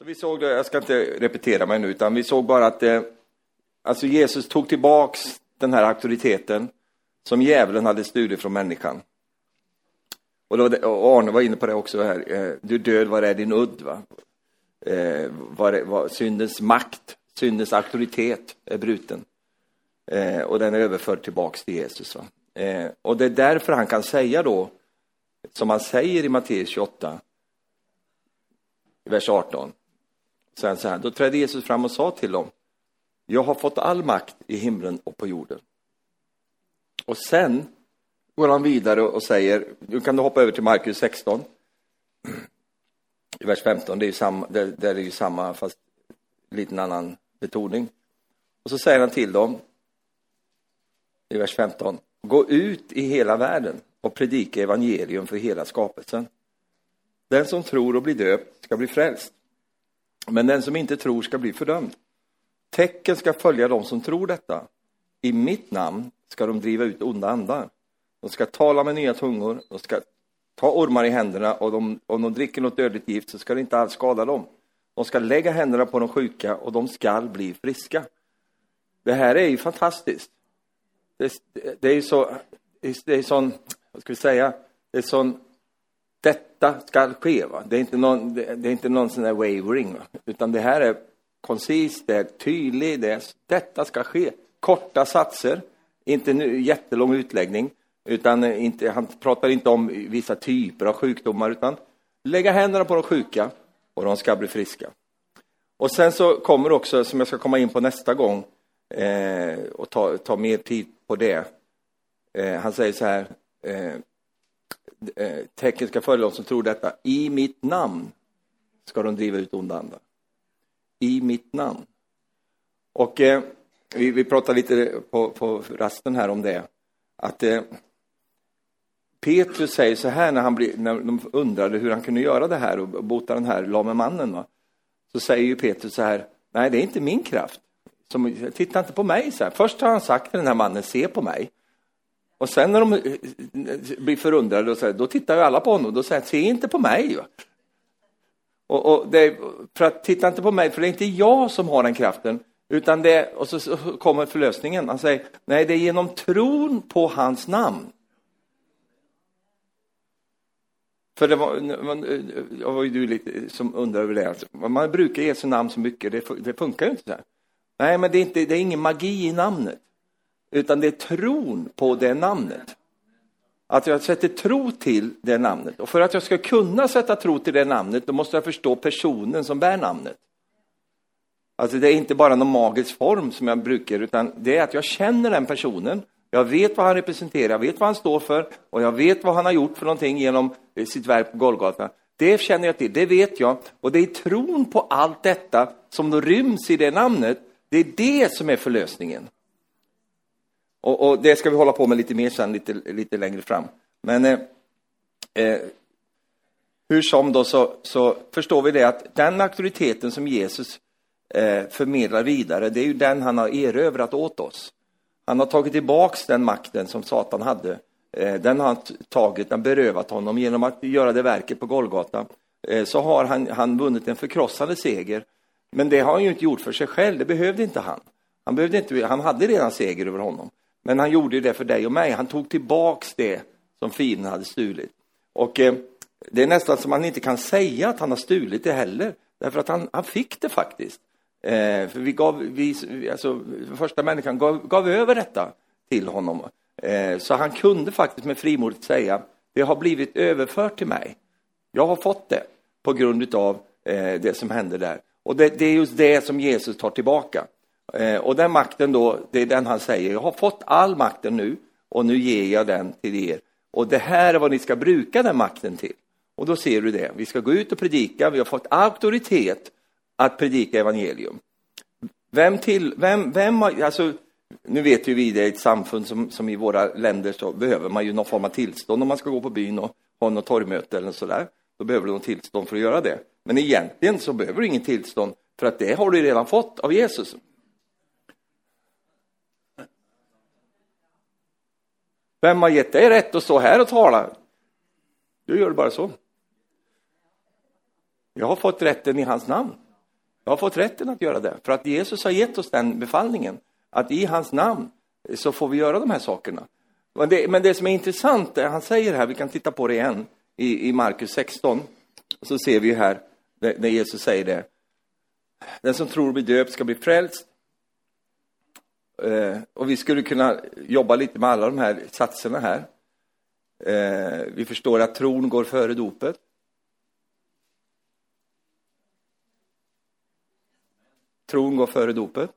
Så vi såg det, jag ska inte repetera mig nu, utan vi såg bara att eh, alltså Jesus tog tillbaks den här auktoriteten som djävulen hade stulit från människan. Och, då, och Arne var inne på det också här, eh, du död, var är din udd? Va? Eh, var, är, var, syndens makt, syndens auktoritet är bruten. Eh, och den är överförd tillbaks till Jesus. Va? Eh, och det är därför han kan säga då, som han säger i Matteus 28, vers 18, Sen så här, då trädde Jesus fram och sa till dem, jag har fått all makt i himlen och på jorden. Och sen går han vidare och säger, nu kan du hoppa över till Markus 16, i vers 15, det är ju samma, där, där är ju samma fast lite annan betoning. Och så säger han till dem, i vers 15, gå ut i hela världen och predika evangelium för hela skapelsen. Den som tror och blir döpt ska bli frälst. Men den som inte tror ska bli fördömd. Tecken ska följa dem som tror detta. I mitt namn ska de driva ut onda andar. De ska tala med nya tungor, de ska ta ormar i händerna och de, om de dricker något dödligt gift så ska det inte alls skada dem. De ska lägga händerna på de sjuka och de ska bli friska. Det här är ju fantastiskt. Det, det är ju så, det är sån, vad ska vi säga, det är sån detta ska ske. Va? Det är inte någon, det, är inte någon sån där wavering, va? utan det här är koncist, det är tydligt, det är, detta ska ske. Korta satser, inte nu jättelång utläggning, utan eh, inte, han pratar inte om vissa typer av sjukdomar, utan lägga händerna på de sjuka och de ska bli friska. Och sen så kommer också, som jag ska komma in på nästa gång, eh, och ta, ta mer tid på det. Eh, han säger så här, Eh, Eh, tecken ska följa dem som tror detta. I mitt namn ska de driva ut onda andar. I mitt namn. Och eh, vi, vi pratade lite på, på rasten här om det. Att eh, Petrus säger så här när, han blir, när de undrade hur han kunde göra det här och bota den här lame mannen. Va? Så säger ju Petrus så här, nej det är inte min kraft. Som, titta inte på mig. Så här. Först har han sagt till den här mannen, se på mig. Och sen när de eh, eh, blir förundrade, och så här, då tittar ju alla på honom då säger han, se inte på mig. Och, och det, för att titta inte på mig, för det är inte jag som har den kraften, utan det, och så, så kommer förlösningen. Han säger, nej det är genom tron på hans namn. För det var, eh, jag var ju du lite som undrade över det. Alltså, man brukar Jesu namn så mycket, det, det funkar ju inte så här. Nej, men det är, inte, det är ingen magi i namnet utan det är tron på det namnet. Att jag sätter tro till det namnet. Och för att jag ska kunna sätta tro till det namnet, då måste jag förstå personen som bär namnet. Alltså det är inte bara någon magisk form som jag brukar, utan det är att jag känner den personen. Jag vet vad han representerar, jag vet vad han står för och jag vet vad han har gjort för någonting genom eh, sitt verk på Golgata. Det känner jag till, det vet jag. Och det är tron på allt detta som då ryms i det namnet, det är det som är förlösningen. Och, och, det ska vi hålla på med lite mer sen, lite, lite längre fram. Men eh, eh, hur som då så, så, förstår vi det att den auktoriteten som Jesus eh, förmedlar vidare, det är ju den han har erövrat åt oss. Han har tagit tillbaks den makten som Satan hade. Eh, den har han tagit, den berövat honom genom att göra det verket på Golgata. Eh, så har han, han vunnit en förkrossande seger. Men det har han ju inte gjort för sig själv, det behövde inte han. Han, behövde inte, han hade redan seger över honom. Men han gjorde det för dig och mig. Han tog tillbaks det som fienden hade stulit. Och eh, det är nästan som man inte kan säga att han har stulit det heller. Därför att han, han fick det faktiskt. Eh, för vi gav, vi, alltså, första människan gav, gav över detta till honom. Eh, så han kunde faktiskt med frimodigt säga, det har blivit överfört till mig. Jag har fått det på grund av eh, det som hände där. Och det, det är just det som Jesus tar tillbaka. Eh, och den makten då, det är den han säger, jag har fått all makten nu och nu ger jag den till er. Och det här är vad ni ska bruka den makten till. Och då ser du det, vi ska gå ut och predika, vi har fått auktoritet att predika evangelium. Vem till, vem, vem har, alltså, nu vet ju vi det, ett samfund som, som i våra länder så behöver man ju någon form av tillstånd om man ska gå på byn och ha något torgmöte eller sådär. Då behöver du något tillstånd för att göra det. Men egentligen så behöver du inget tillstånd för att det har du redan fått av Jesus. Vem har gett dig rätt att stå här och tala? Du gör det bara så. Jag har fått rätten i hans namn. Jag har fått rätten att göra det, för att Jesus har gett oss den befallningen, att i hans namn så får vi göra de här sakerna. Men det, men det som är intressant, det han säger här, vi kan titta på det igen, i, i Markus 16, så ser vi här, när Jesus säger det, den som tror och blir döpt ska bli frälst. Eh, och vi skulle kunna jobba lite med alla de här satserna här. Eh, vi förstår att tron går före dopet. Tron går före dopet.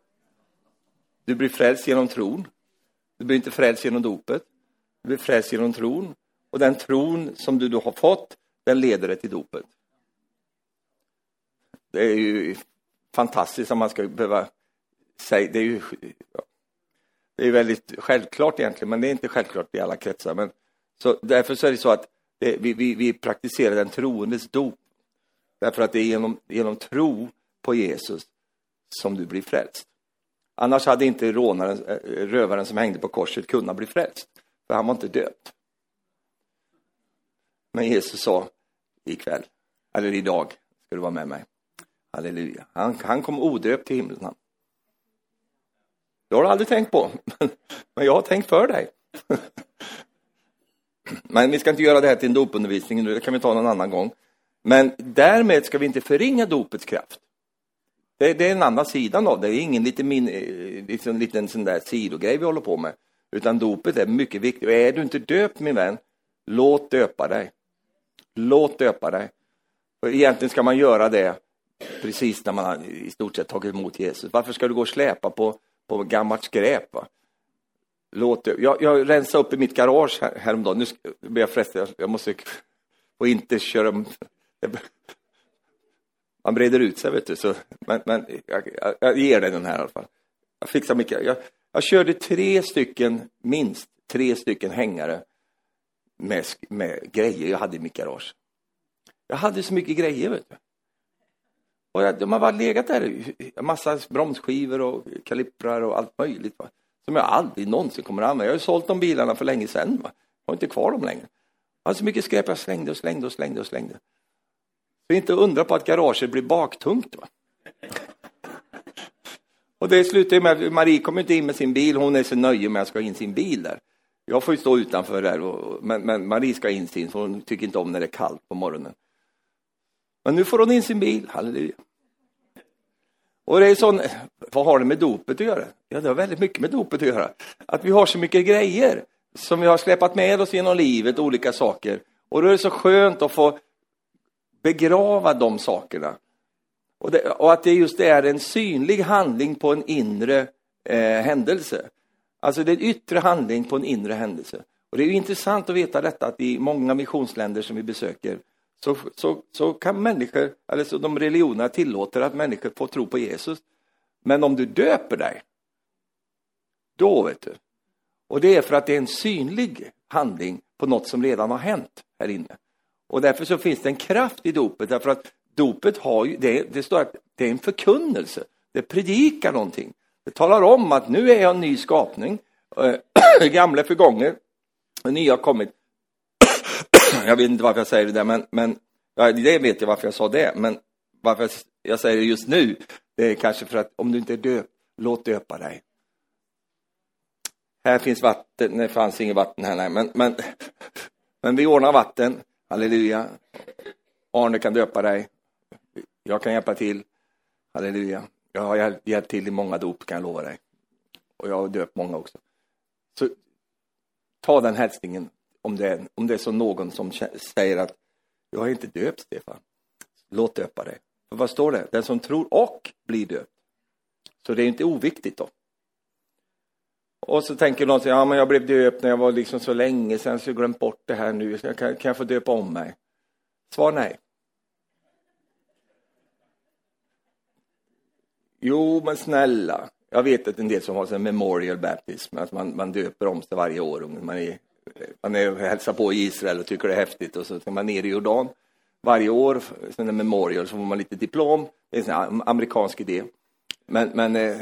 Du blir frälst genom tron. Du blir inte frälst genom dopet. Du blir frälst genom tron. Och den tron som du då har fått, den leder dig till dopet. Det är ju fantastiskt om man ska behöva säga, det är ju är väldigt självklart egentligen, men det är inte självklart i alla kretsar. Men, så därför så är det så att det, vi, vi, vi praktiserar den troendes dop. Därför att det är genom, genom tro på Jesus som du blir frälst. Annars hade inte rånaren, eh, rövaren som hängde på korset kunnat bli frälst, för han var inte döpt. Men Jesus sa ikväll, eller idag, ska du vara med mig. Halleluja. Han, han kom odöpt till himlen. Det har du aldrig tänkt på, men jag har tänkt för dig. Men vi ska inte göra det här till en dopundervisning nu, det kan vi ta någon annan gång. Men därmed ska vi inte förringa dopets kraft. Det, det är en annan sidan av det, det är ingen liten, min, eh, liksom, liten sån där sidogrej vi håller på med. Utan dopet är mycket viktigt. Och är du inte döpt min vän, låt döpa dig. Låt döpa dig. För egentligen ska man göra det precis när man har i stort sett tagit emot Jesus. Varför ska du gå och släpa på, på gammalt skräp? Va? Låt. Jag, jag rensade upp i mitt garage här, häromdagen. Nu blir jag frestad, jag måste och inte köra... Man breder ut sig, vet du. Så, men men jag, jag, jag ger dig den här i alla fall. Jag fixar mycket. Jag, jag körde tre stycken, minst tre stycken hängare med, med grejer jag hade i mitt garage. Jag hade så mycket grejer, vet du. Och jag, de har bara legat där, en massa bromsskivor och kalipprar och allt möjligt. Va? Som jag aldrig någonsin kommer att använda. Jag har ju sålt de bilarna för länge sedan. Va? Jag har inte kvar dem längre. Jag hade så mycket skräp jag slängde och slängde och slängde och slängde. Så inte undra på att garaget blir baktungt. Va? och det slutar med att Marie kommer inte in med sin bil. Hon är så nöjd med att jag ska in sin bil där. Jag får ju stå utanför där, och, men, men Marie ska in sin, för hon tycker inte om när det är kallt på morgonen. Men nu får hon in sin bil, halleluja. Och det är sån, vad har det med dopet att göra? Ja, det har väldigt mycket med dopet att göra. Att vi har så mycket grejer som vi har släpat med oss genom livet, olika saker. Och då är det så skönt att få begrava de sakerna. Och, det, och att det just är en synlig handling på en inre eh, händelse. Alltså det är en yttre handling på en inre händelse. Och det är intressant att veta detta att i många missionsländer som vi besöker så, så, så kan människor, eller så de religionerna tillåter att människor får tro på Jesus. Men om du döper dig, då vet du. Och det är för att det är en synlig handling på något som redan har hänt här inne. Och därför så finns det en kraft i dopet, därför att dopet har ju, det, det står att det är en förkunnelse, det predikar någonting. Det talar om att nu är jag en ny skapning, eh, gamla är nya har kommit. jag vet inte varför jag säger det där, men, men ja, det vet jag varför jag sa det, men varför jag säger det just nu, det är kanske för att om du inte är döpt, låt döpa dig. Här finns vatten, det fanns inget vatten här, nej, men, men, men vi ordnar vatten, halleluja. Arne kan döpa dig, jag kan hjälpa till, halleluja. Jag har hjälpt till i många dop, kan jag lova dig. Och jag har döpt många också. Så ta den hälsningen om det, är, om det är så någon som säger att jag är inte döpt, Stefan. Låt döpa dig. För vad står det? Den som tror och blir döpt. Så det är inte oviktigt då. Och så tänker någon, ja men jag blev döpt när jag var liksom så länge sedan så jag glömt bort det här nu. Kan, kan jag få döpa om mig? Svar nej. Jo, men snälla. Jag vet att en del som har en memorial baptism, att man, man döper om sig varje år. Man är man är hälsar på i Israel och tycker det är häftigt och så är man ner i Jordan varje år, sen en memorial, så får man lite diplom. Det är en amerikansk idé. Men, men eh,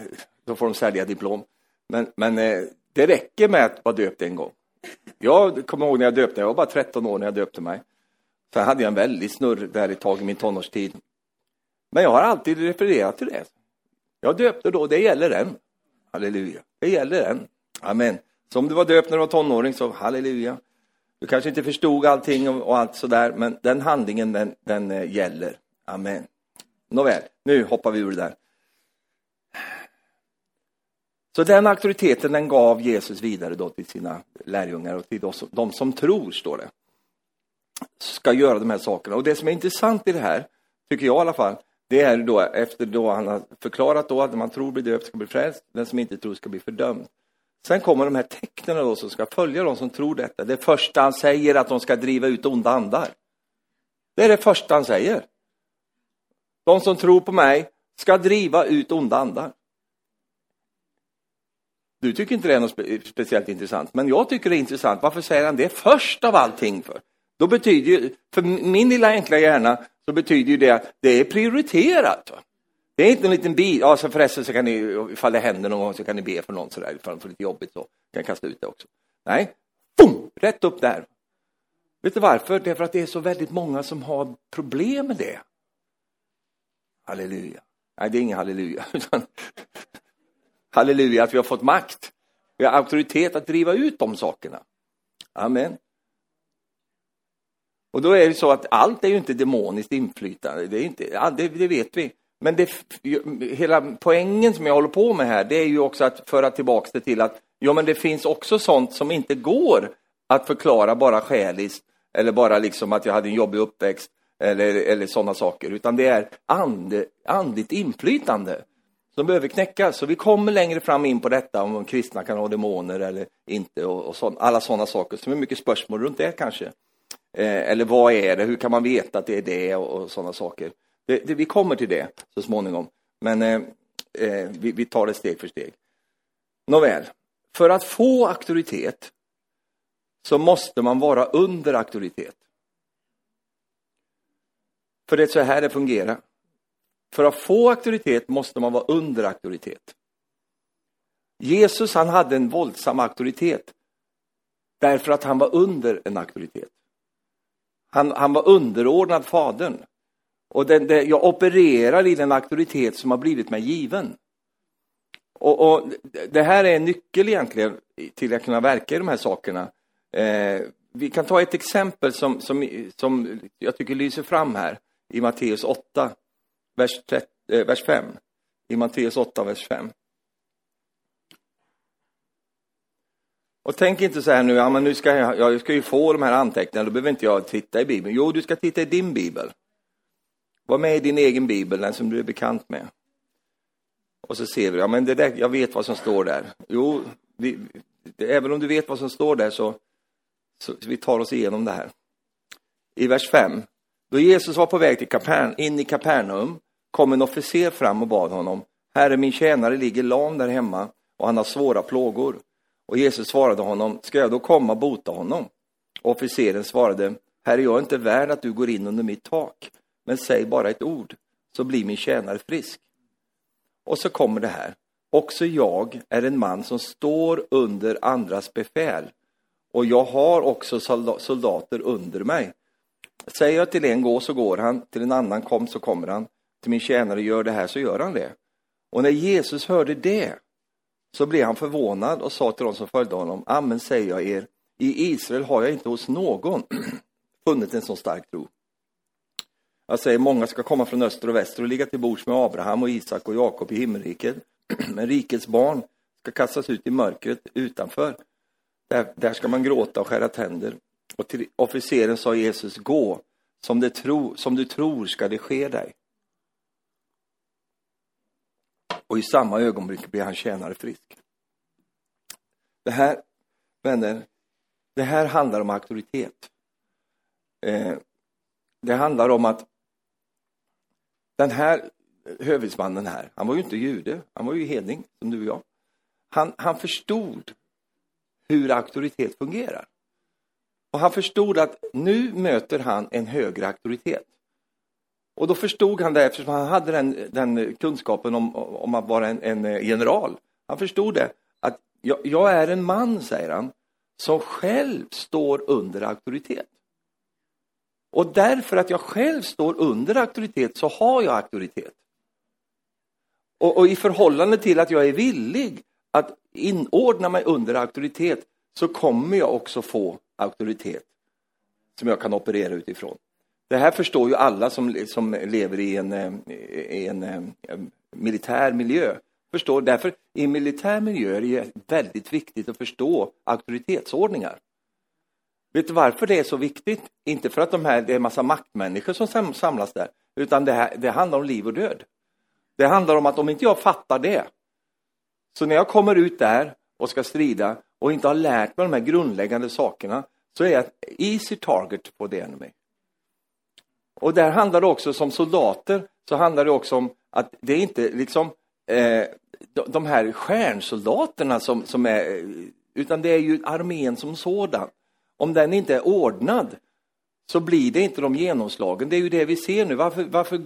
då får de sälja diplom. Men, men eh, det räcker med att vara döpt en gång. Jag kommer ihåg när jag döpte, jag var bara 13 år när jag döpte mig. Sen hade jag en väldig snurr där ett tag i min tonårstid. Men jag har alltid refererat till det. Jag döpte då, det gäller än. Halleluja. Det gäller än. Amen. Så om du var döpt när du var tonåring så halleluja. Du kanske inte förstod allting och allt sådär, men den handlingen den, den eh, gäller. Amen. Nåväl, nu hoppar vi ur det där. Så den auktoriteten den gav Jesus vidare då till sina lärjungar och till de som, de som tror, står det. Ska göra de här sakerna. Och det som är intressant i det här, tycker jag i alla fall, det är då efter då han har förklarat då att man tror blir döpt ska bli frälst, den som inte tror ska bli fördömd. Sen kommer de här tecknen då som ska följa de som tror detta. Det första han säger att de ska driva ut onda andar. Det är det första han säger. De som tror på mig ska driva ut onda andar. Du tycker inte det är något spe speciellt intressant, men jag tycker det är intressant. Varför säger han det först av allting för? Då betyder ju, för min lilla enkla hjärna, så betyder ju det att det är prioriterat. Det är inte en liten bit... ja så förresten så kan ni, ifall det händer någon gång så kan ni be för någon sådär, ifall de får lite jobbigt så, kan kasta ut det också. Nej, boom, rätt upp där. Vet du varför? Det är för att det är så väldigt många som har problem med det. Halleluja. Nej, det är ingen halleluja. halleluja att vi har fått makt. Vi har auktoritet att driva ut de sakerna. Amen. Och då är det så att allt är ju inte demoniskt inflytande, det, är inte, det, det vet vi. Men det, hela poängen som jag håller på med här, det är ju också att föra tillbaka det till att ja, men det finns också sånt som inte går att förklara bara själiskt eller bara liksom att jag hade en jobbig uppväxt eller, eller sådana saker, utan det är and, andligt inflytande som behöver knäckas. Så vi kommer längre fram in på detta om kristna kan ha demoner eller inte och, och så, alla sådana saker som är mycket spörsmål runt det kanske. Eh, eller vad är det, hur kan man veta att det är det och, och sådana saker. Det, det, vi kommer till det så småningom, men eh, eh, vi, vi tar det steg för steg. Nåväl, för att få auktoritet så måste man vara under auktoritet. För det är så här det fungerar. För att få auktoritet måste man vara under auktoritet. Jesus han hade en våldsam auktoritet därför att han var under en auktoritet. Han, han var underordnad Fadern. Och den, den, jag opererar i den auktoritet som har blivit mig given. Och, och, Det här är en nyckel egentligen till att kunna verka i de här sakerna. Eh, vi kan ta ett exempel som, som, som jag tycker lyser fram här i Matteus 8, vers, 30, eh, vers 5. I Matteus 8, vers 5. Och tänk inte så här nu, ja men nu ska jag, jag ska ju få de här anteckningarna, då behöver inte jag titta i Bibeln. Jo, du ska titta i din Bibel. Var med i din egen Bibel, den som du är bekant med. Och så ser vi, ja men det där, jag vet vad som står där. Jo, vi, även om du vet vad som står där så, så vi tar oss igenom det här. I vers 5. Då Jesus var på väg till Kapern, in i Kapernaum kom en officer fram och bad honom. Herre, min tjänare ligger lam där hemma och han har svåra plågor. Och Jesus svarade honom, ska jag då komma och bota honom? Och Officeren svarade, Herre, jag är inte värd att du går in under mitt tak, men säg bara ett ord, så blir min tjänare frisk. Och så kommer det här, också jag är en man som står under andras befäl, och jag har också soldater under mig. Säger jag till en gå så går han, till en annan kom så kommer han, till min tjänare gör det här så gör han det. Och när Jesus hörde det så blev han förvånad och sa till de som följde honom, amen säger jag er, i Israel har jag inte hos någon funnit en så stark tro. Jag säger, många ska komma från öster och väster och ligga till bords med Abraham och Isak och Jakob i himmelriket. Men rikets barn ska kastas ut i mörkret utanför. Där, där ska man gråta och skära tänder. Och till officeren sa Jesus, gå, som, det tro, som du tror ska det ske dig. Och i samma ögonblick blir han tjänare frisk. Det här, vänner, det här handlar om auktoritet. Eh, det handlar om att den här hövitsmannen här, han var ju inte jude, han var ju hedning som du och jag. Han, han förstod hur auktoritet fungerar. Och han förstod att nu möter han en högre auktoritet. Och då förstod han det eftersom han hade den, den kunskapen om, om att vara en, en, eh, general. Han förstod det, att jag, jag är en man, säger han, som själv står under auktoritet. Och därför att jag själv står under auktoritet så har jag auktoritet. Och, och i förhållande till att jag är villig att inordna mig under auktoritet så kommer jag också få auktoritet som jag kan operera utifrån. Det här förstår ju alla som, som lever i en, eh, i en, en militär miljö. Förstår, därför i en militär miljö är det väldigt viktigt att förstå auktoritetsordningar. Vet du varför det är så viktigt? Inte för att de här, det är en massa maktmänniskor som samlas där, utan det, här, det handlar om liv och död. Det handlar om att om inte jag fattar det, så när jag kommer ut där och ska strida och inte har lärt mig de här grundläggande sakerna, så är jag ett easy target på the enemy. Och där handlar det också som soldater, så handlar det också om att det är inte liksom eh, de här stjärnsoldaterna som, som är, utan det är ju armén som sådan. Om den inte är ordnad så blir det inte de genomslagen. Det är ju det vi ser nu. Varför, varför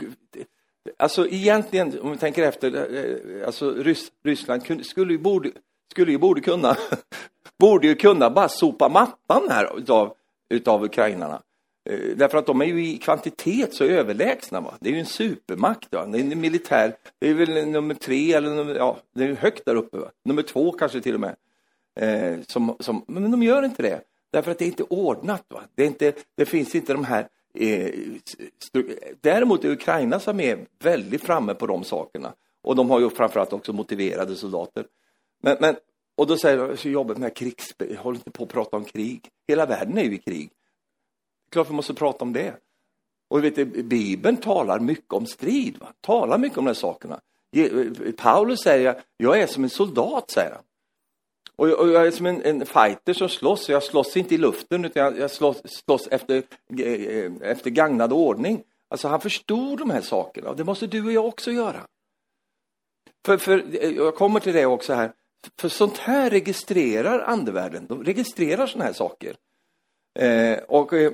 Alltså egentligen, om vi tänker efter, eh, eh, alltså Ryss, Ryssland skulle ju, borde, skulle ju borde kunna, borde ju kunna bara sopa mattan här utav, utav ukrainarna. Eh, därför att de är ju i kvantitet så överlägsna. Va? Det är ju en supermakt. Va? Det är en militär, det är väl nummer tre eller nummer, ja, det är högt där uppe. Va? Nummer två kanske till och med. Eh, som, som, men de gör inte det. Därför att det är inte ordnat. Va? Det, är inte, det finns inte de här eh, Däremot är Ukrainas armé väldigt framme på de sakerna. Och de har ju framförallt också motiverade soldater. Men, men, och då säger de, så jobbigt med krigs... håll inte på att prata om krig. Hela världen är ju i krig. Klart vi måste prata om det. Och vet du, Bibeln talar mycket om strid, va? talar mycket om de här sakerna. Paulus säger, jag är som en soldat, säger han. Och jag, och jag är som en, en, fighter som slåss, jag slåss inte i luften utan jag, jag slåss, slåss efter, eh, efter gagnad ordning. Alltså han förstod de här sakerna och det måste du och jag också göra. För, för eh, jag kommer till det också här, för sånt här registrerar andevärlden, de registrerar såna här saker. Eh, och, eh,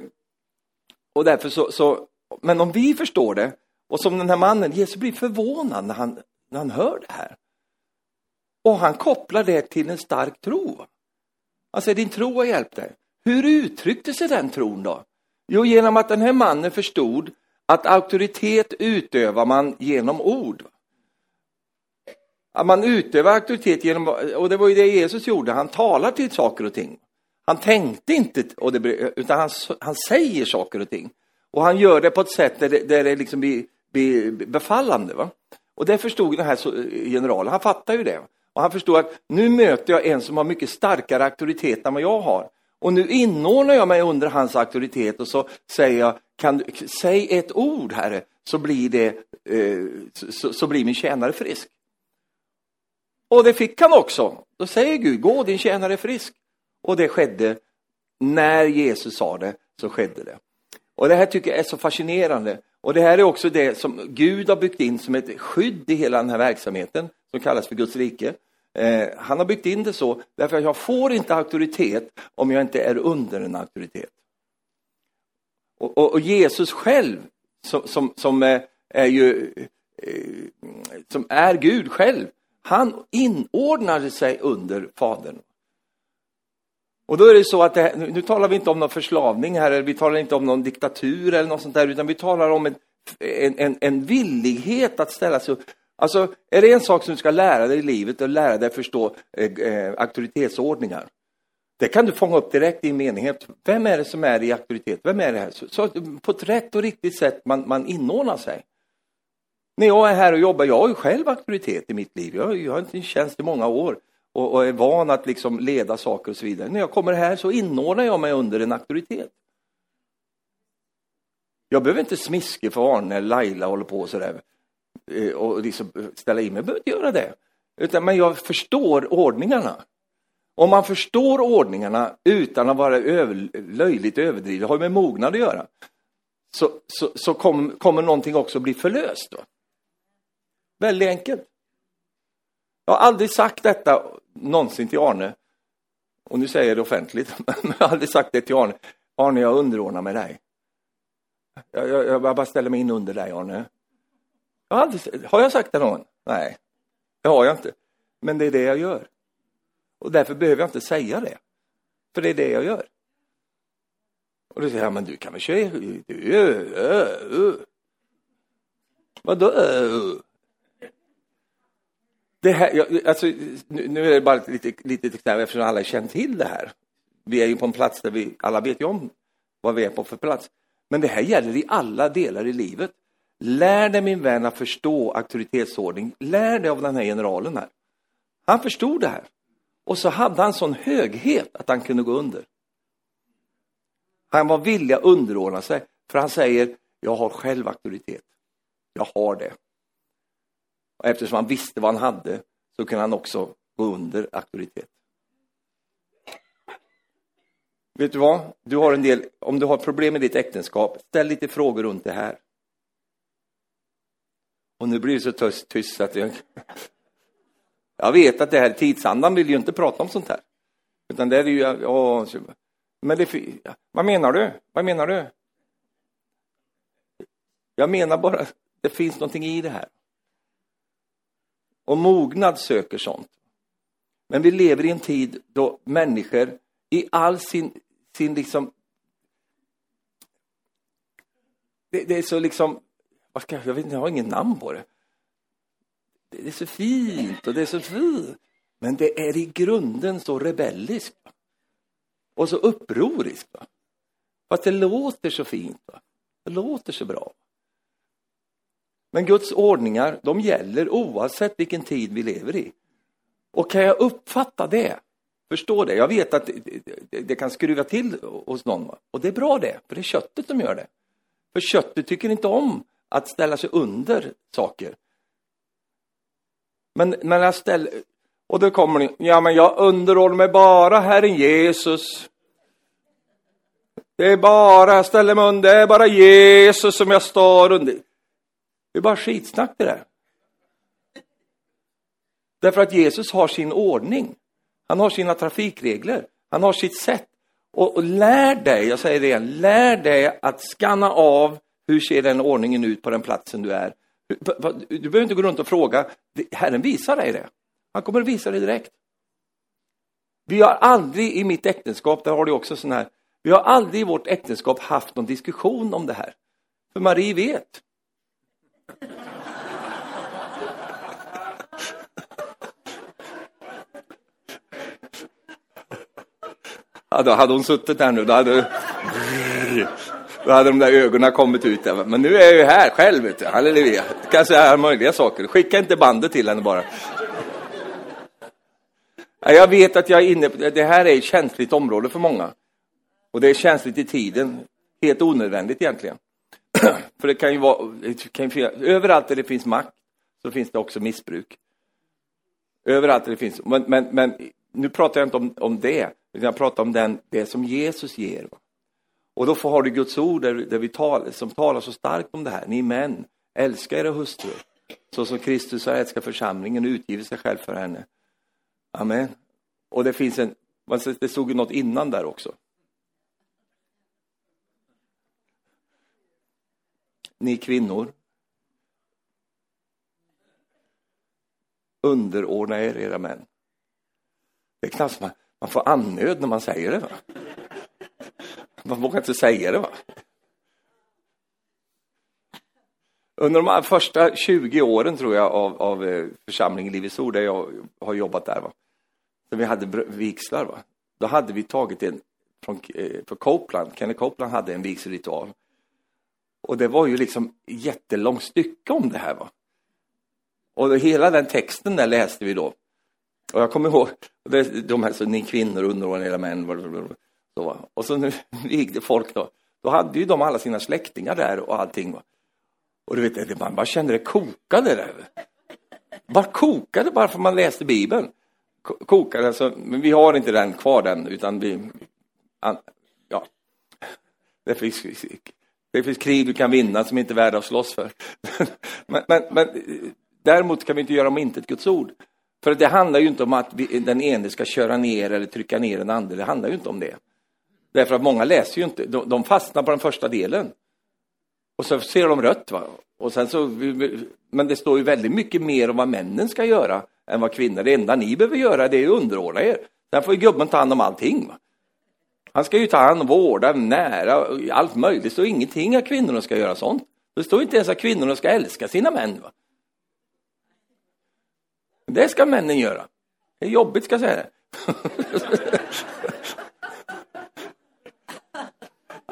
och därför så, så, men om vi förstår det, och som den här mannen, Jesus blir förvånad när han, när han hör det här. Och han kopplar det till en stark tro. Alltså din tro har hjälpt dig. Hur uttryckte sig den tron då? Jo, genom att den här mannen förstod att auktoritet utövar man genom ord. Att man utövar auktoritet genom, och det var ju det Jesus gjorde, han talar till saker och ting. Han tänkte inte, och det, utan han, han säger saker och ting. Och han gör det på ett sätt där det, där det liksom blir, blir befallande. Va? Och det förstod den här generalen, han fattar ju det. Och han förstod att nu möter jag en som har mycket starkare auktoritet än vad jag har. Och nu inordnar jag mig under hans auktoritet och så säger jag, kan, du säg ett ord Herre, så blir, det, eh, så, så, blir min tjänare frisk. Och det fick han också. Då säger Gud, gå din tjänare frisk. Och det skedde, när Jesus sa det, så skedde det. Och det här tycker jag är så fascinerande. Och det här är också det som Gud har byggt in som ett skydd i hela den här verksamheten som kallas för Guds rike. Eh, han har byggt in det så därför att jag får inte auktoritet om jag inte är under en auktoritet. Och, och, och Jesus själv, som, som, som är, är ju eh, som är Gud själv, han inordnade sig under Fadern. Och då är det så att det, nu talar vi inte om någon förslavning här, eller vi talar inte om någon diktatur eller något sånt där, utan vi talar om en, en, en villighet att ställa sig upp. Alltså, är det en sak som du ska lära dig i livet och lära dig förstå eh, eh, auktoritetsordningar? Det kan du fånga upp direkt i en menighet. Vem är det som är i auktoritet? Vem är det här? Så, så på ett rätt och riktigt sätt man, man inordnar sig. När jag är här och jobbar, jag har ju själv auktoritet i mitt liv. Jag, jag har inte en tjänst i många år och, och, är van att liksom leda saker och så vidare. När jag kommer här så inordnar jag mig under en auktoritet. Jag behöver inte smiske för Arne eller Laila håller på sådär. Eh, och liksom eh, ställa in mig. Jag behöver inte göra det. Utan, men jag förstår ordningarna. Om man förstår ordningarna utan att vara över, löjligt överdriven, det har ju med mognad att göra, så, så, så kom, kommer någonting också bli förlöst. Då. Väldigt enkelt. Jag har aldrig sagt detta någonsin till Arne, och nu säger jag det offentligt, men jag har aldrig sagt det till Arne. Arne, jag underordnar mig dig. Jag, jag, jag bara ställer mig in under dig, Arne. Jag har, aldrig, har jag sagt det någon? Nej, det har jag inte. Men det är det jag gör. Och därför behöver jag inte säga det. För det är det jag gör. Och då säger jag, men du kan väl köra, du, uh, uh. Vadå? Uh? Det här, jag, alltså, nu, nu, är det bara ett litet, litet exempel eftersom alla känner till det här. Vi är ju på en plats där vi alla vet ju om vad vi är på för plats. Men det här gäller i alla delar i livet. Lär dig min vän att förstå auktoritetsordning. Lär dig av den här generalen här. Han förstod det här. Och så hade han sån höghet att han kunde gå under. Han var villig att underordna sig, för han säger, jag har själv auktoritet. Jag har det. Och eftersom han visste vad han hade så kunde han också gå under auktoritet. Vet du vad? Du har en del, om du har problem med ditt äktenskap, ställ lite frågor runt det här. Och nu blir det så tyst, tyst att jag... Jag vet att det här tidsandan vill ju inte prata om sånt här. Utan det är ju, ja, men det, vad menar du? Vad menar du? Jag menar bara, det finns någonting i det här. Och mognad söker sånt. Men vi lever i en tid då människor i all sin, sin liksom... Det, det är så liksom, vad ska, jag vet inte, jag har ingen namn på det. Det är så fint och det är så fint. Men det är i grunden så rebelliskt. Och så upproriskt. Va? Fast det låter så fint. Va? Det låter så bra. Men Guds ordningar, de gäller oavsett vilken tid vi lever i. Och kan jag uppfatta det, förstå det, jag vet att det, det, det kan skruva till hos någon. Va? Och det är bra det, för det är köttet som gör det. För köttet tycker inte om att ställa sig under saker. Men, men jag ställer, och då kommer ni, ja men jag underordnar mig bara Herren Jesus. Det är bara, jag ställer mig under, det är bara Jesus som jag står under. Det är bara skitsnack det där. Därför att Jesus har sin ordning. Han har sina trafikregler. Han har sitt sätt. Och, och lär dig, jag säger det igen, lär dig att skanna av hur ser den ordningen ut på den platsen du är. Du behöver inte gå runt och fråga, Herren visar dig det. Han kommer att visa det direkt. Vi har aldrig i mitt äktenskap, där har du också sån här, vi har aldrig i vårt äktenskap haft någon diskussion om det här. För Marie vet. Ja, då hade hon suttit där nu, då hade, då hade de där ögonen kommit ut. Där. Men nu är jag ju här själv, vet du. halleluja. Jag kan säga möjliga saker. Skicka inte bandet till henne bara. Jag vet att jag är inne på det här är ett känsligt område för många. Och det är känsligt i tiden. Helt onödvändigt egentligen. för det kan ju vara, det kan ju, överallt där det finns makt så finns det också missbruk. Överallt där det finns, men, men, men nu pratar jag inte om, om det, utan jag pratar om den, det som Jesus ger. Va? Och då får, har du Guds ord där, där vi tal, som talar så starkt om det här. Ni män, älska era hustrur, så som Kristus har älskat församlingen och utgivit sig själv för henne. Amen. Och det finns en, det stod ju något innan där också. Ni kvinnor, underordna er era män. Det är knappt man, man får annöd när man säger det. Va? Man vågar inte säga det. va? Under de första 20 åren tror jag av, av eh, församlingen Livets Ord, där jag har jobbat där, va? när vi hade vigslar, va? då hade vi tagit en från eh, Copeland, Kenny Copeland hade en vigselritual. Och det var ju liksom jättelångt stycke om det här. va. Och hela den texten där läste vi då. Och jag kommer ihåg, de här, så, ni kvinnor underordnade era män. Så, och så nu vigde folk då. Då hade ju de alla sina släktingar där och allting. Va? Och du vet, man bara kände det kokade där. Bara kokade bara för man läste Bibeln Kokade, alltså, men vi har inte den kvar den, utan vi, ja, det finns, det finns krig du kan vinna som inte är värda att slåss för. men, men, men, däremot kan vi inte göra om inte ett Guds ord. För det handlar ju inte om att vi, den ene ska köra ner eller trycka ner den andra, det handlar ju inte om det. Därför att många läser ju inte, de, de fastnar på den första delen. Och så ser de rött. Va? Och sen så, men det står ju väldigt mycket mer om vad männen ska göra än vad kvinnor. Det enda ni behöver göra det är att underordna er. Sen får ju gubben ta hand om allting. Va? Han ska ju ta hand om, vårda, nära, allt möjligt. Det står ingenting att kvinnorna ska göra sånt. Det står inte ens att kvinnorna ska älska sina män. Va? Det ska männen göra. Det är jobbigt ska jag säga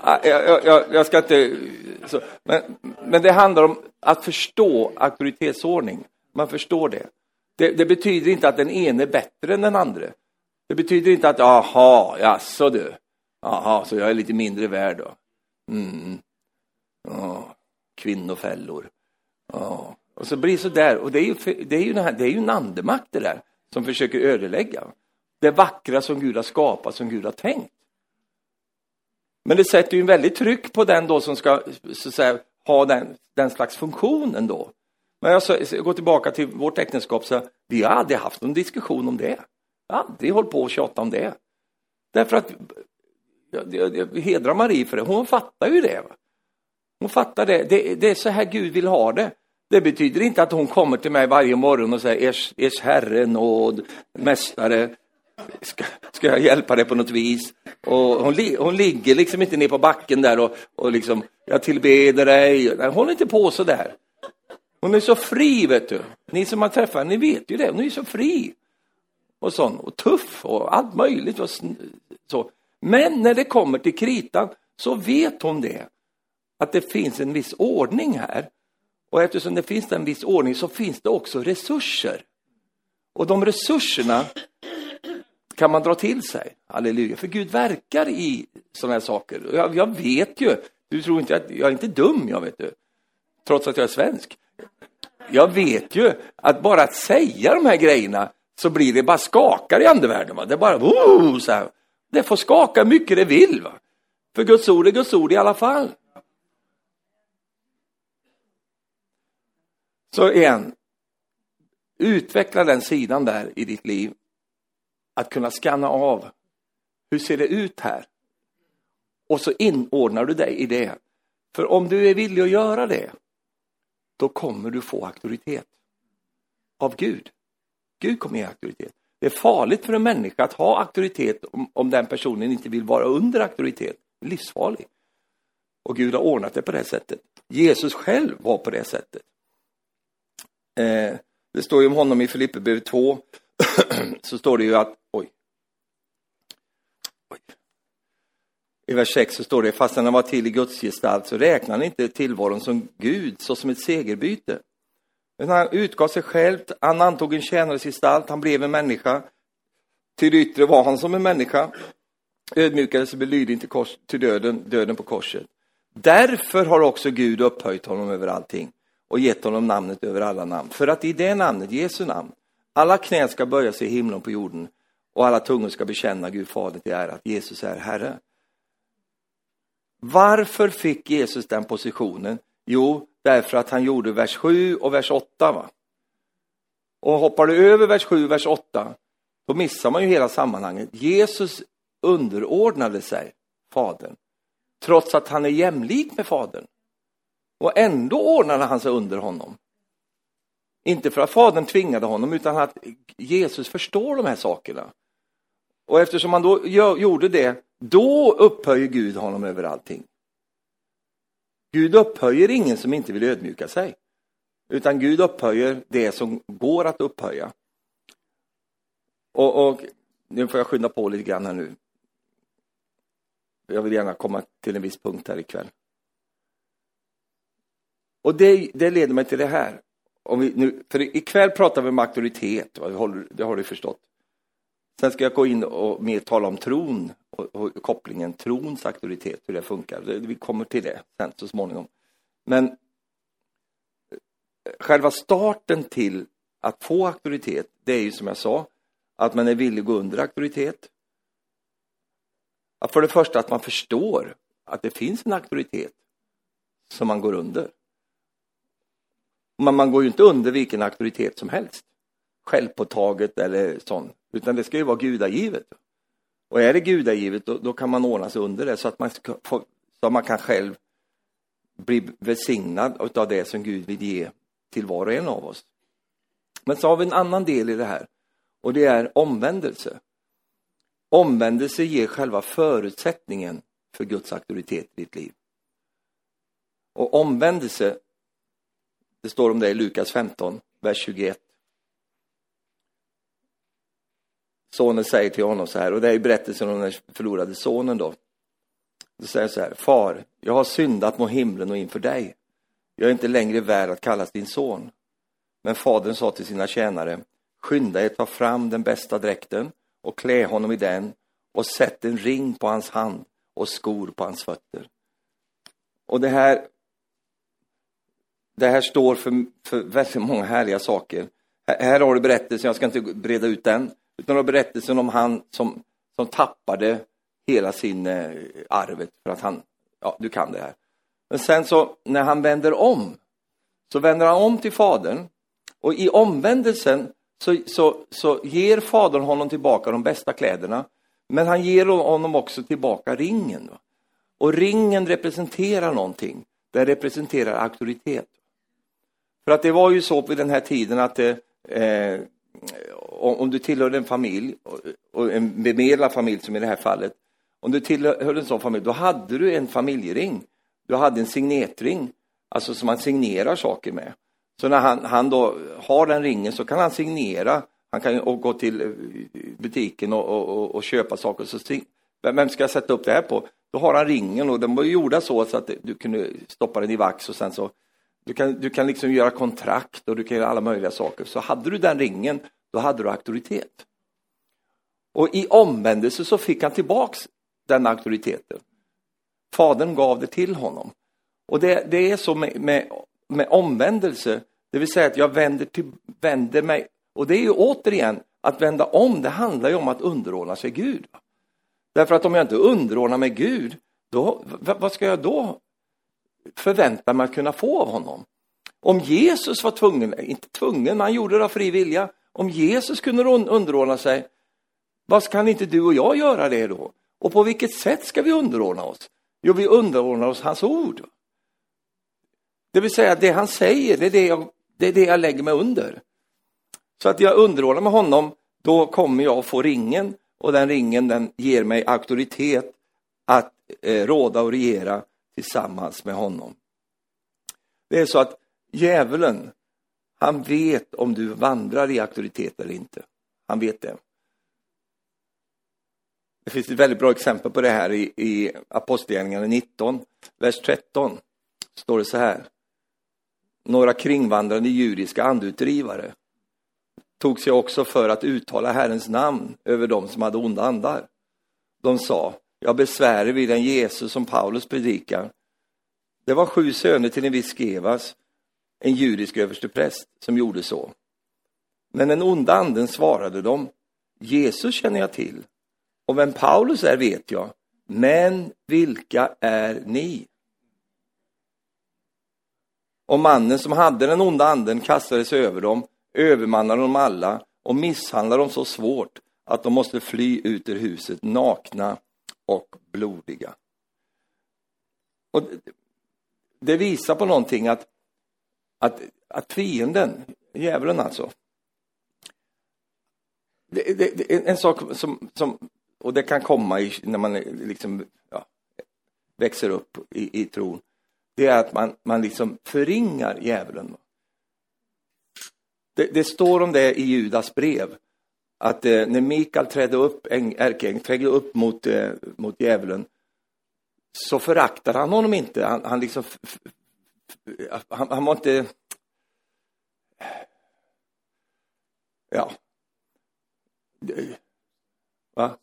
Ah, jag, jag, jag, ska inte... Så, men, men det handlar om att förstå auktoritetsordning. Man förstår det. det. Det betyder inte att den ene är bättre än den andra. Det betyder inte att, jaha, jaså du. Jaha, så jag är lite mindre värd då. Mm. Oh, kvinnofällor. Oh. Och så blir det så där. Och det är ju, det är ju, här, det är ju en andemakt det där, som försöker ödelägga. Det vackra som Gud har skapat, som Gud har tänkt. Men det sätter ju en väldigt tryck på den då som ska så att säga, ha den, den slags funktionen då. Men jag, så, jag går tillbaka till vårt äktenskap, så vi har aldrig haft någon diskussion om det. Aldrig hållit på och tjatat om det. Därför att jag, jag, jag hedrar Marie för det, hon fattar ju det. Va? Hon fattar det. det. det. är så här Gud vill ha det. Det betyder inte att hon kommer till mig varje morgon och säger ers, ers herre nåd, mästare, ska, ska jag hjälpa dig på något vis? Och hon, hon ligger liksom inte ner på backen där och, och liksom, jag tillbeder dig. Nej, håll inte på så där. Hon är så fri, vet du. Ni som har träffat henne, ni vet ju det. Hon är så fri. Och sån, och tuff och allt möjligt. Och så. Men när det kommer till kritan så vet hon det. Att det finns en viss ordning här. Och eftersom det finns en viss ordning så finns det också resurser. Och de resurserna kan man dra till sig. Halleluja. För Gud verkar i sådana här saker. Jag, jag, vet ju, du tror inte att jag är inte dum, jag vet du. Trots att jag är svensk. Jag vet ju att bara att säga de här grejerna så blir det bara skakar i andevärlden. Va? Det är bara oh, så här. Det får skaka mycket det vill. Va? För Guds ord är Guds ord i alla fall. Så igen, utveckla den sidan där i ditt liv att kunna skanna av. Hur ser det ut här? Och så inordnar du dig i det. För om du är villig att göra det, då kommer du få auktoritet av Gud. Gud kommer ge auktoritet. Det är farligt för en människa att ha auktoritet om, om den personen inte vill vara under auktoritet. Livsfarlig. Och Gud har ordnat det på det sättet. Jesus själv var på det sättet. Eh, det står ju om honom i Filipperbrevet 2 så står det ju att, i vers 6 så står det, fastän han var till i Guds gestalt så räknade han inte tillvaron som Gud, såsom ett segerbyte. Men han utgav sig själv, han antog en tjänares gestalt, han blev en människa. Till det yttre var han som en människa. Ödmjukades och blev till, kors, till döden, döden på korset. Därför har också Gud upphöjt honom över allting och gett honom namnet över alla namn. För att i det namnet, Jesu namn, alla knän ska böja sig i himlen och på jorden och alla tungor ska bekänna Gud Fader till ära att Jesus är Herre. Varför fick Jesus den positionen? Jo, därför att han gjorde vers 7 och vers 8. Va? Och hoppar du över vers 7 och vers 8, då missar man ju hela sammanhanget. Jesus underordnade sig Fadern, trots att han är jämlik med Fadern. Och ändå ordnade han sig under honom. Inte för att Fadern tvingade honom, utan att Jesus förstår de här sakerna. Och eftersom han då gjorde det, då upphöjer Gud honom över allting. Gud upphöjer ingen som inte vill ödmjuka sig. Utan Gud upphöjer det som går att upphöja. Och, och nu får jag skynda på lite grann här nu. Jag vill gärna komma till en viss punkt här ikväll. Och det, det leder mig till det här. Om vi nu, för ikväll pratar vi om auktoritet, det har, det har du förstått. Sen ska jag gå in och mer tala om tron och, och kopplingen trons auktoritet, hur det funkar. Vi kommer till det sen så småningom. Men eh, själva starten till att få auktoritet, det är ju som jag sa, att man är villig att gå under auktoritet. Att för det första att man förstår att det finns en auktoritet som man går under. Men man går ju inte under vilken auktoritet som helst. Självpåtaget eller sånt. Utan det ska ju vara gudagivet. Och är det gudagivet då, då kan man ordna sig under det så att man, ska få, så man kan själv bli välsignad av det som Gud vill ge till var och en av oss. Men så har vi en annan del i det här och det är omvändelse. Omvändelse ger själva förutsättningen för Guds auktoritet i ditt liv. Och omvändelse, det står om det i Lukas 15, vers 21. Sonen säger till honom så här, och det är berättelsen om den förlorade sonen då. Då säger han så här, far, jag har syndat mot himlen och inför dig. Jag är inte längre värd att kallas din son. Men fadern sa till sina tjänare, skynda er ta fram den bästa dräkten och klä honom i den och sätt en ring på hans hand och skor på hans fötter. Och det här det här står för, för väldigt många härliga saker. Här, här har du berättelsen, jag ska inte breda ut den, utan det var berättelsen om han som, som tappade hela sin eh, arvet för att han, ja du kan det här. Men sen så när han vänder om, så vänder han om till fadern och i omvändelsen så, så, så ger fadern honom tillbaka de bästa kläderna. Men han ger honom också tillbaka ringen. Och ringen representerar någonting. Den representerar auktoritet. För att det var ju så vid den här tiden att det, eh, eh om du tillhörde en familj, och en bemedlad familj som i det här fallet, om du tillhör en sån familj, då hade du en familjering. Du hade en signetring, alltså som man signerar saker med. Så när han, han då har den ringen så kan han signera, han kan och gå till eh, butiken och, och, och köpa saker. Så vem ska jag sätta upp det här på? Då har han ringen och den var gjorda så, så att du kunde stoppa den i vax och sen så du kan, du kan liksom göra kontrakt och du kan göra alla möjliga saker. Så hade du den ringen, då hade du auktoritet. Och i omvändelse så fick han tillbaks den auktoriteten. Fadern gav det till honom. Och det, det är så med, med, med, omvändelse, det vill säga att jag vänder, till, vänder mig. Och det är ju återigen, att vända om, det handlar ju om att underordna sig Gud. Därför att om jag inte underordnar mig Gud, då, vad ska jag då förvänta mig att kunna få av honom? Om Jesus var tvungen, inte tvungen, men han gjorde det av fri vilja. Om Jesus kunde underordna sig, vad kan inte du och jag göra det då? Och på vilket sätt ska vi underordna oss? Jo, vi underordnar oss hans ord. Det vill säga, det han säger, det är det jag, det är det jag lägger mig under. Så att jag underordnar mig honom, då kommer jag att få ringen och den ringen den ger mig auktoritet att eh, råda och regera tillsammans med honom. Det är så att djävulen, han vet om du vandrar i auktoritet eller inte. Han vet det. Det finns ett väldigt bra exempel på det här i, i Apostlagärningarna 19, vers 13. Står det så här. Några kringvandrande judiska andutdrivare tog sig också för att uttala Herrens namn över dem som hade onda andar. De sa, jag besvärar vid den Jesus som Paulus predikar. Det var sju söner till en viss Gevas en judisk överstepräst, som gjorde så. Men den onda anden svarade dem, Jesus känner jag till och vem Paulus är vet jag, men vilka är ni? Och mannen som hade den onda anden kastade sig över dem, övermannade dem alla och misshandlade dem så svårt att de måste fly ut ur huset nakna och blodiga. Och det visar på någonting att, att, att fienden, djävulen alltså, det, det, det, en sak som, som och det kan komma i, när man liksom, ja, växer upp i, i tron, det är att man, man liksom förringar djävulen. Det, det står om det i Judas brev, att eh, när Mikael trädde upp, ärkeängeln trädde upp mot, eh, mot djävulen, så föraktade han honom inte. Han, han liksom, han, han var inte, ja, va?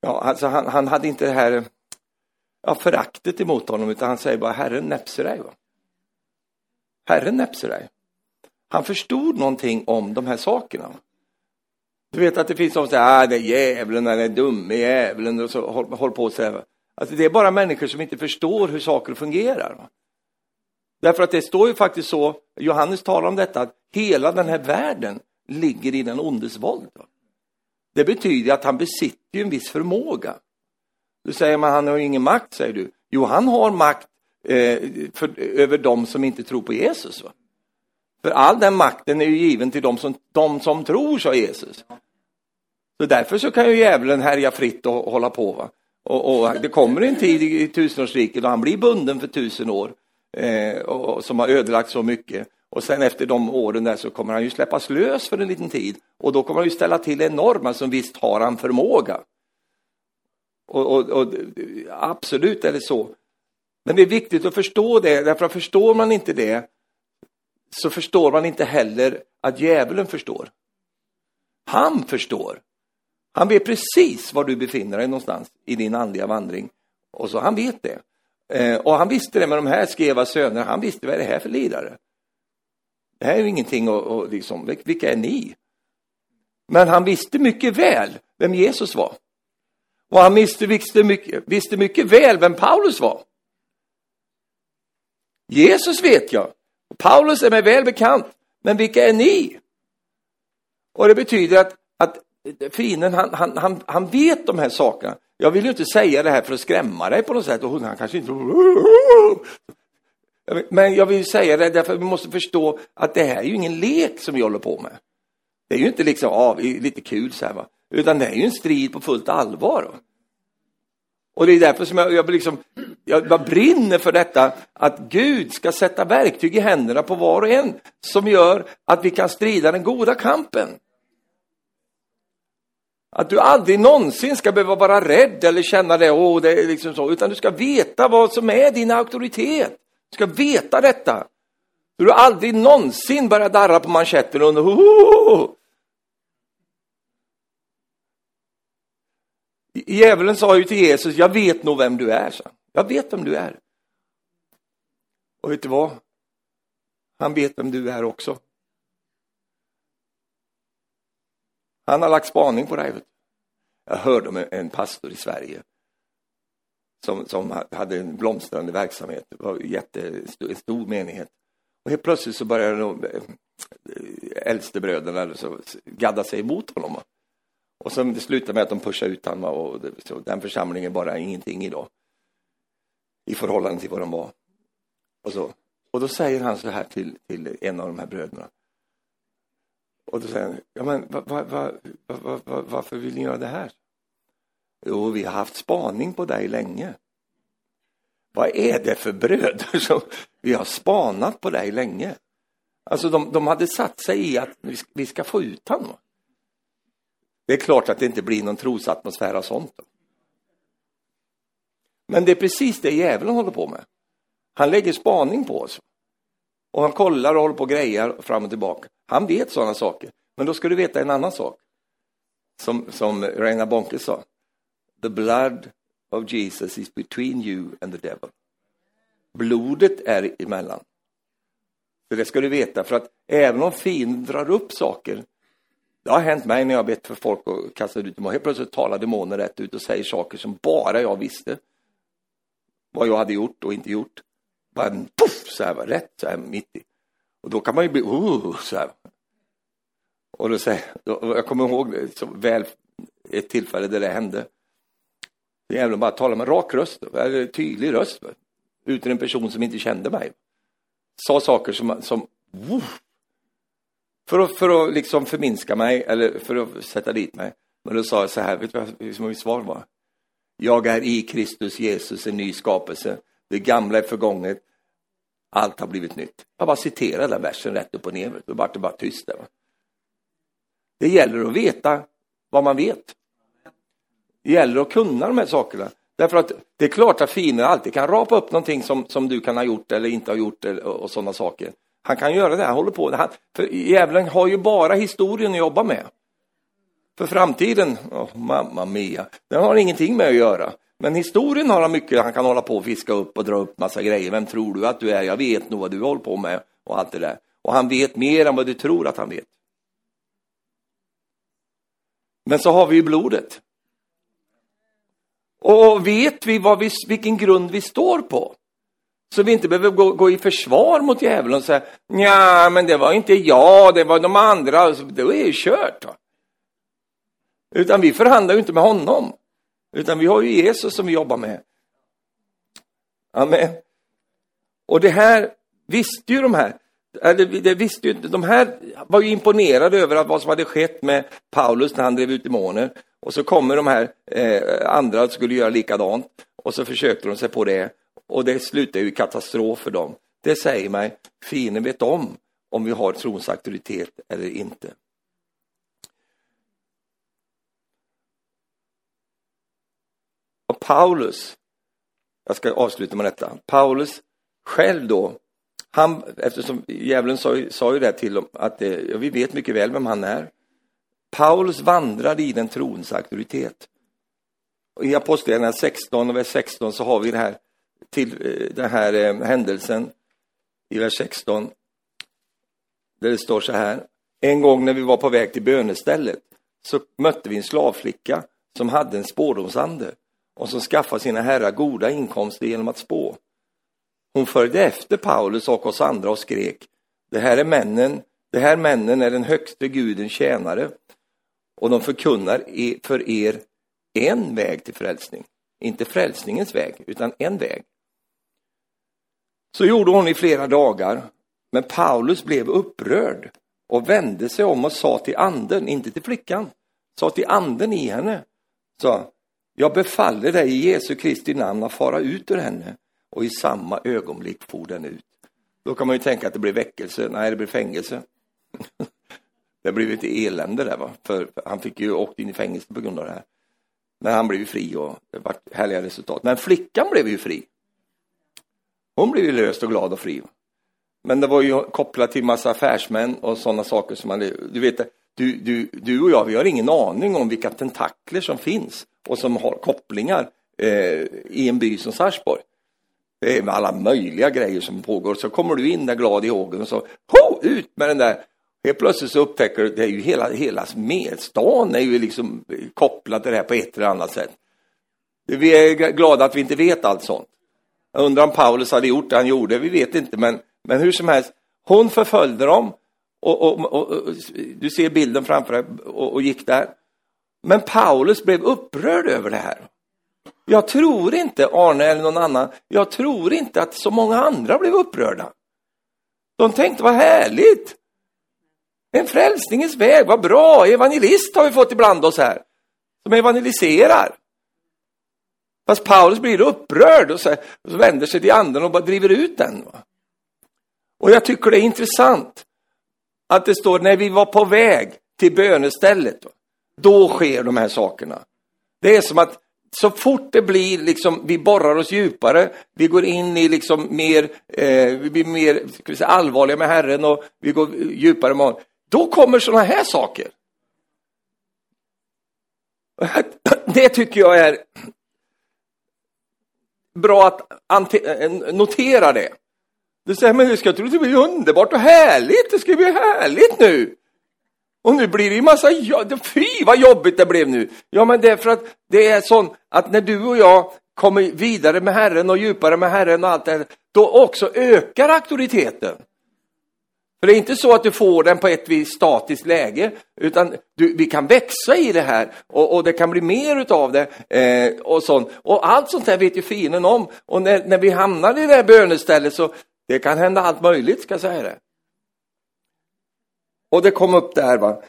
Ja, alltså han, han hade inte det här ja, föraktet emot honom, utan han säger bara Herren näpser dig. Va? Herren näpser dig. Han förstod någonting om de här sakerna. Du vet att det finns de som säger, ah, det är djävulen, den är dumme djävulen, och så håller håll på och säger. Alltså, det är bara människor som inte förstår hur saker fungerar. Därför att det står ju faktiskt så, Johannes talar om detta, att hela den här världen ligger i den ondes våld. Det betyder att han besitter en viss förmåga. Du säger man han har ingen makt, säger du. Jo, han har makt eh, för, över dem som inte tror på Jesus. Va? För all den makten är ju given till dem som, de som tror, sa Jesus. Så därför så kan ju djävulen härja fritt och, och hålla på. Va? Och, och, det kommer en tid i, tusenårsriket då han blir bunden för tusen år eh, och, som har ödelagt så mycket. Och sen efter de åren där så kommer han ju släppas lös för en liten tid och då kommer han ju ställa till enorma, alltså som visst har han förmåga. Och, och, och, absolut är det så. Men det är viktigt att förstå det, därför att förstår man inte det så förstår man inte heller att djävulen förstår. Han förstår. Han vet precis var du befinner dig någonstans i din andliga vandring. Och så han vet det. Eh, och han visste det med de här skeva sönerna, han visste vad är det här för lidare. Det här är ju ingenting att, och liksom, vilka är ni? Men han visste mycket väl vem Jesus var. Och han visste, visste, mycket, visste mycket väl vem Paulus var. Jesus vet jag. Paulus är mig väl bekant. Men vilka är ni? Och det betyder att fienden, han, han, han, han vet de här sakerna. Jag vill ju inte säga det här för att skrämma dig på något sätt. Och han kanske inte... Men jag vill säga det därför att vi måste förstå att det här är ju ingen lek som vi håller på med. Det är ju inte liksom, ja, lite kul så här va. Utan det är ju en strid på fullt allvar. Och det är därför som jag, jag, liksom, jag, jag brinner för detta, att Gud ska sätta verktyg i händerna på var och en som gör att vi kan strida den goda kampen. Att du aldrig någonsin ska behöva vara rädd eller känna det, åh, det är liksom så, utan du ska veta vad som är din auktoritet. Du ska veta detta. Du aldrig någonsin börjar darra på manschetten under, oh, Djävulen sa ju till Jesus, jag vet nog vem du är, så. Jag vet vem du är. Och vet du vad? Han vet vem du är också. Han har lagt spaning på dig. Jag hörde om en pastor i Sverige som, som hade en blomstrande verksamhet, det var jättestor, en stor menighet. Och helt plötsligt så började de eh, äldstebröderna så gadda sig emot honom. Och sen det slutade med att de pushade ut honom och det, den församlingen bara ingenting idag. I förhållande till vad de var. Och, så. och då säger han så här till, till en av de här bröderna. Och då säger han, ja men va, va, va, varför vill ni göra det här? Jo, vi har haft spaning på dig länge. Vad är det för bröder som vi har spanat på dig länge? Alltså de, de hade satt sig i att vi ska få ut honom. Det är klart att det inte blir någon trosatmosfär av sånt. Då. Men det är precis det djävulen håller på med. Han lägger spaning på oss. Och han kollar och håller på och grejar fram och tillbaka. Han vet sådana saker. Men då ska du veta en annan sak. Som, som Reina Bonke sa. The blood of Jesus is between you and the devil. Blodet är emellan. Så det ska du veta, för att även om fienden drar upp saker det har hänt mig när jag bett för folk och kastat ut dem och helt plötsligt talar demoner rätt ut och säger saker som bara jag visste. Vad jag hade gjort och inte gjort. Bara puff, så här, rätt så här mitt i. Och då kan man ju bli, oh, så här. Och då säger, jag kommer ihåg så väl ett tillfälle där det hände. Jävlar bara tala med rak röst, eller tydlig röst. Utan en person som inte kände mig. Sa saker som, som för att, för att liksom förminska mig, eller för att sätta dit mig. Men då sa jag så här, vet du vad mitt svar var? Jag är i Kristus Jesus en ny skapelse. Det gamla är förgånget. Allt har blivit nytt. Jag bara citerar den versen rätt upp och ner. Då vart det bara tyst där. Det gäller att veta vad man vet. Det gäller att kunna de här sakerna. Därför att det är klart att fienden alltid kan rapa upp någonting som, som du kan ha gjort eller inte har gjort eller, och sådana saker. Han kan göra det, han håller på. Han, för djävulen har ju bara historien att jobba med. För framtiden, oh, mamma mia, den har ingenting med att göra. Men historien har han mycket, han kan hålla på och fiska upp och dra upp massa grejer. Vem tror du att du är? Jag vet nog vad du håller på med och allt det där. Och han vet mer än vad du tror att han vet. Men så har vi ju blodet. Och vet vi, vad vi vilken grund vi står på? Så vi inte behöver gå, gå i försvar mot djävulen och säga ja men det var inte jag, det var de andra. Alltså, det är ju kört. Va? Utan vi förhandlar ju inte med honom. Utan vi har ju Jesus som vi jobbar med. Amen. Och det här visste ju de här. eller det visste ju inte. De här var ju imponerade över vad som hade skett med Paulus när han drev ut demoner. Och så kommer de här eh, andra och skulle göra likadant. Och så försökte de sig på det. Och det slutar ju i katastrof för dem. Det säger mig, fienden vet om om vi har trons auktoritet eller inte. Och Paulus, jag ska avsluta med detta, Paulus själv då, han, eftersom djävulen sa, sa ju det till dem att det, ja, vi vet mycket väl vem han är. Paulus vandrade i den trons auktoritet. Och I Apostlagärningarna 16 och vers 16 så har vi det här, till, eh, den här eh, händelsen i vers 16 där det står så här. En gång när vi var på väg till bönestället så mötte vi en slavflicka som hade en spårdomsande och som skaffar sina herrar goda inkomster genom att spå. Hon följde efter Paulus och oss andra och skrek Det här är männen, det här männen är den högste gudens tjänare och de förkunnar e-, för er en väg till frälsning. Inte frälsningens väg, utan en väg. Så gjorde hon i flera dagar, men Paulus blev upprörd och vände sig om och sa till anden, inte till flickan, sa till anden i henne, sa jag befaller dig i Jesu Kristi namn att fara ut ur henne. Och i samma ögonblick for den ut. Då kan man ju tänka att det blir väckelse. Nej, det blir fängelse. det blev ett elände där, va? för han fick ju åkt in i fängelse på grund av det här. Men han blev ju fri och det var härliga resultat. Men flickan blev ju fri. Hon blev ju löst och glad och fri. Men det var ju kopplat till massa affärsmän och sådana saker som man, du vet, du, du, du och jag, vi har ingen aning om vilka tentakler som finns och som har kopplingar eh, i en by som Sarsborg. Det är med alla möjliga grejer som pågår. Så kommer du in där glad i hågen och så, ho, ut med den där. Helt plötsligt så upptäcker du, det är ju hela, hela stan är ju liksom kopplad till det här på ett eller annat sätt. Vi är glada att vi inte vet allt sånt. Jag undrar om Paulus hade gjort det han gjorde, vi vet inte, men, men hur som helst. Hon förföljde dem och, och, och, och du ser bilden framför dig och, gick där. Men Paulus blev upprörd över det här. Jag tror inte, Arne eller någon annan, jag tror inte att så många andra blev upprörda. De tänkte, vad härligt! En frälsningens väg, vad bra! Evangelist har vi fått ibland oss här, som evangeliserar. Fast Paulus blir upprörd och så, och så vänder sig till anden och bara driver ut den. Och jag tycker det är intressant att det står när vi var på väg till bönestället. Då sker de här sakerna. Det är som att så fort det blir liksom, vi borrar oss djupare, vi går in i liksom mer, eh, vi blir mer ska vi säga, allvarliga med Herren och vi går djupare med honom. Då kommer sådana här saker. Det tycker jag är bra att notera det. Du säger, men det ska det bli underbart och härligt, det ska bli härligt nu. Och nu blir det ju massa, fy vad jobbigt det blev nu. Ja men det är för att det är sånt att när du och jag kommer vidare med Herren och djupare med Herren och allt det då också ökar auktoriteten. För det är inte så att du får den på ett visst statiskt läge, utan du, vi kan växa i det här och, och det kan bli mer utav det. Eh, och, sånt. och allt sånt där vet ju fienden om. Och när, när vi hamnar i det här bönestället så det kan hända allt möjligt, ska jag säga det. Och det kom upp där va.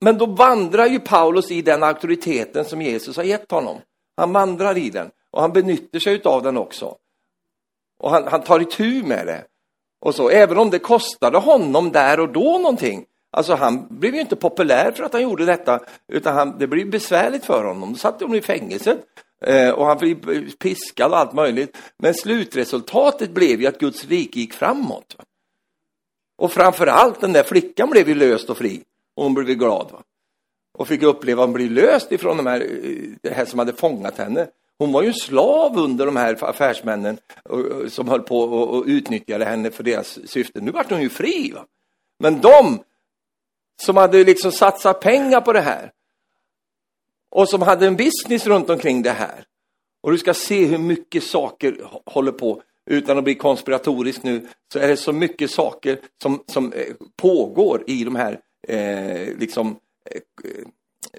Men då vandrar ju Paulus i den auktoriteten som Jesus har gett honom. Han vandrar i den och han benyttjar sig av den också. Och han, han tar itu med det. Och så, även om det kostade honom där och då någonting. Alltså han blev ju inte populär för att han gjorde detta, utan han, det blev besvärligt för honom. Då satt de i fängelset Eh, och han blev piskad och allt möjligt. Men slutresultatet blev ju att Guds rike gick framåt. Och framför allt den där flickan blev ju löst och fri. Och hon blev glad. Va? Och fick uppleva att hon blev löst ifrån de här, eh, det här som hade fångat henne. Hon var ju slav under de här affärsmännen som höll på och utnyttjade henne för deras syften. Nu vart hon ju fri. Va? Men de som hade liksom satsat pengar på det här och som hade en business runt omkring det här. Och du ska se hur mycket saker håller på utan att bli konspiratorisk nu, så är det så mycket saker som, som eh, pågår i de här eh, liksom, eh,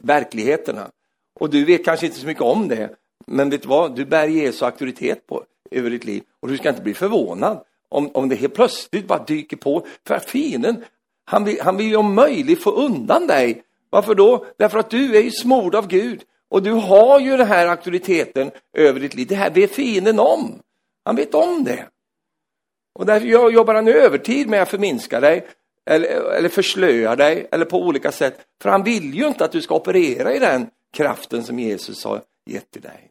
verkligheterna. Och du vet kanske inte så mycket om det, men vet du vad? Du bär Jesu auktoritet på, över ditt liv. Och du ska inte bli förvånad om, om det helt plötsligt bara dyker på. För att fienden, han vill, han vill ju om möjligt få undan dig. Varför då? Därför att du är ju smord av Gud. Och du har ju den här auktoriteten över ditt liv. Det här vet fienden om. Han vet om det. Och därför jobbar han övertid med att förminska dig eller, eller förslöa dig eller på olika sätt. För han vill ju inte att du ska operera i den kraften som Jesus har gett till dig.